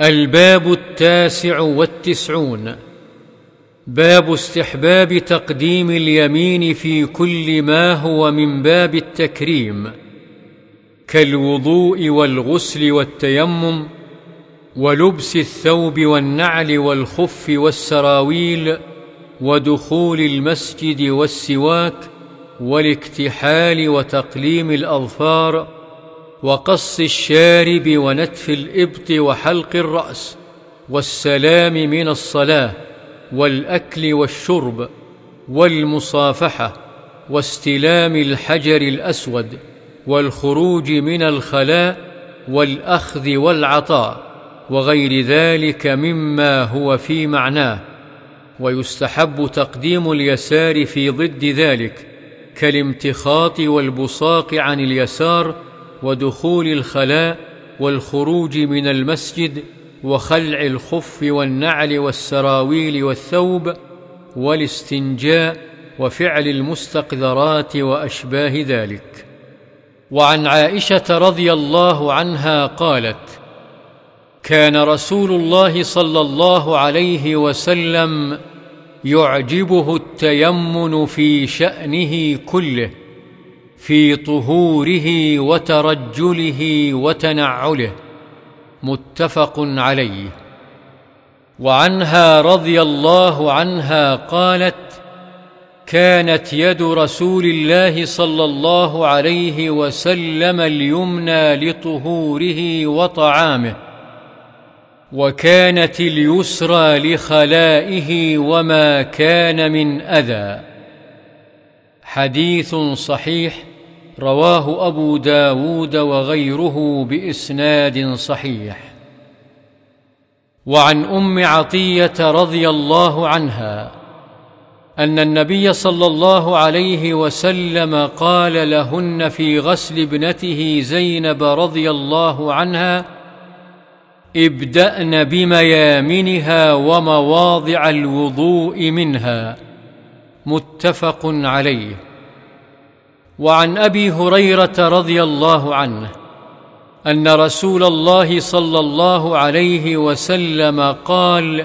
الباب التاسع والتسعون. باب استحباب تقديم اليمين في كل ما هو من باب التكريم. كالوضوء والغسل والتيمم ولبس الثوب والنعل والخف والسراويل ودخول المسجد والسواك والاكتحال وتقليم الأظفار وقص الشارب ونتف الإبط وحلق الرأس والسلام من الصلاة والأكل والشرب والمصافحة واستلام الحجر الأسود والخروج من الخلاء والأخذ والعطاء وغير ذلك مما هو في معناه ويستحب تقديم اليسار في ضد ذلك كالامتخاط والبصاق عن اليسار ودخول الخلاء والخروج من المسجد وخلع الخف والنعل والسراويل والثوب والاستنجاء وفعل المستقذرات وأشباه ذلك. وعن عائشة رضي الله عنها قالت كان رسول الله صلى الله عليه وسلم يعجبه التيمن في شأنه كله في طهوره وترجله وتنعله متفق عليه. وعنها رضي الله عنها قالت كانت يد رسول الله صلى الله عليه وسلم اليمنى لطهوره وطعامه وكانت اليسرى لخلائه وما كان من أذى. حديث صحيح رواه أبو داود وغيره بإسناد صحيح. وعن أم عطية رضي الله عنها أن النبي صلى الله عليه وسلم قال لهن في غسل ابنته زينب رضي الله عنها ابدأن بميامنها ومواضع الوضوء منها. متفق عليه. وعن أبي هريرة رضي الله عنه أن رسول الله صلى الله عليه وسلم قال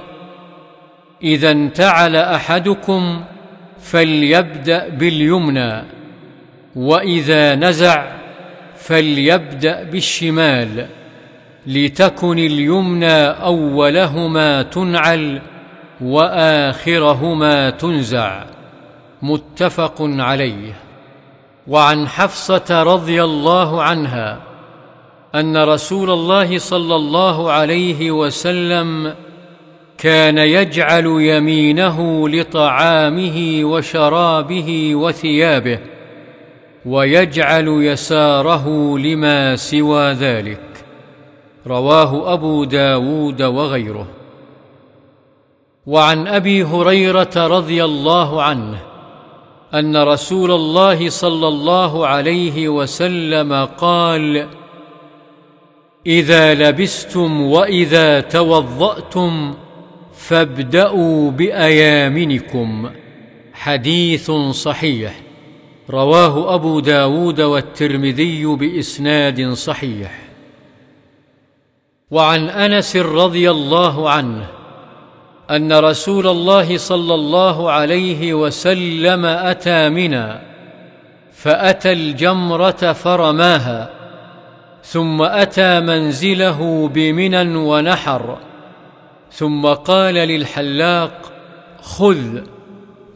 إذا انتعل أحدكم فليبدأ باليمنى وإذا نزع فليبدأ بالشمال لتكن اليمنى أولهما تنعل وآخرهما تنزع. متفق عليه. وعن حفصة رضي الله عنها أن رسول الله صلى الله عليه وسلم كان يجعل يمينه لطعامه وشرابه وثيابه ويجعل يساره لما سوى ذلك. رواه أبو داود وغيره. وعن أبي هريرة رضي الله عنه أن رسول الله صلى الله عليه وسلم قال إذا لبستم وإذا توضأتم فابدأوا بأيامنكم. حديث صحيح. رواه أبو داود والترمذي بإسناد صحيح. وعن أنس رضي الله عنه أن رسول الله صلى الله عليه وسلم أتى منى فأتى الجمرة فرماها ثم أتى منزله بمنى ونحر ثم قال للحلاق خذ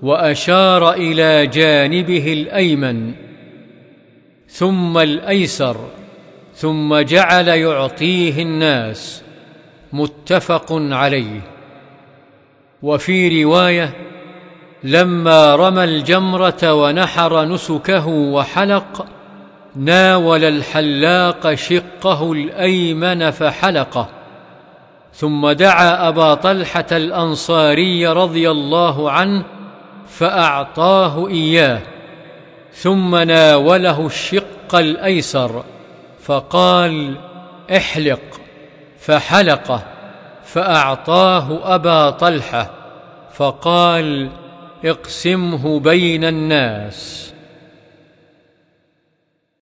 وأشار إلى جانبه الأيمن ثم الأيسر ثم جعل يعطيه الناس متفق عليه. وفي رواية لما رمى الجمرة ونحر نسكه وحلق ناول الحلاق شقه الأيمن فحلقه ثم دعا أبا طلحة الأنصاري رضي الله عنه فأعطاه إياه. ثم ناوله الشق الأيسر فقال احلق فحلقه. فأعطاه أبا طلحة فقال اقسمه بين الناس.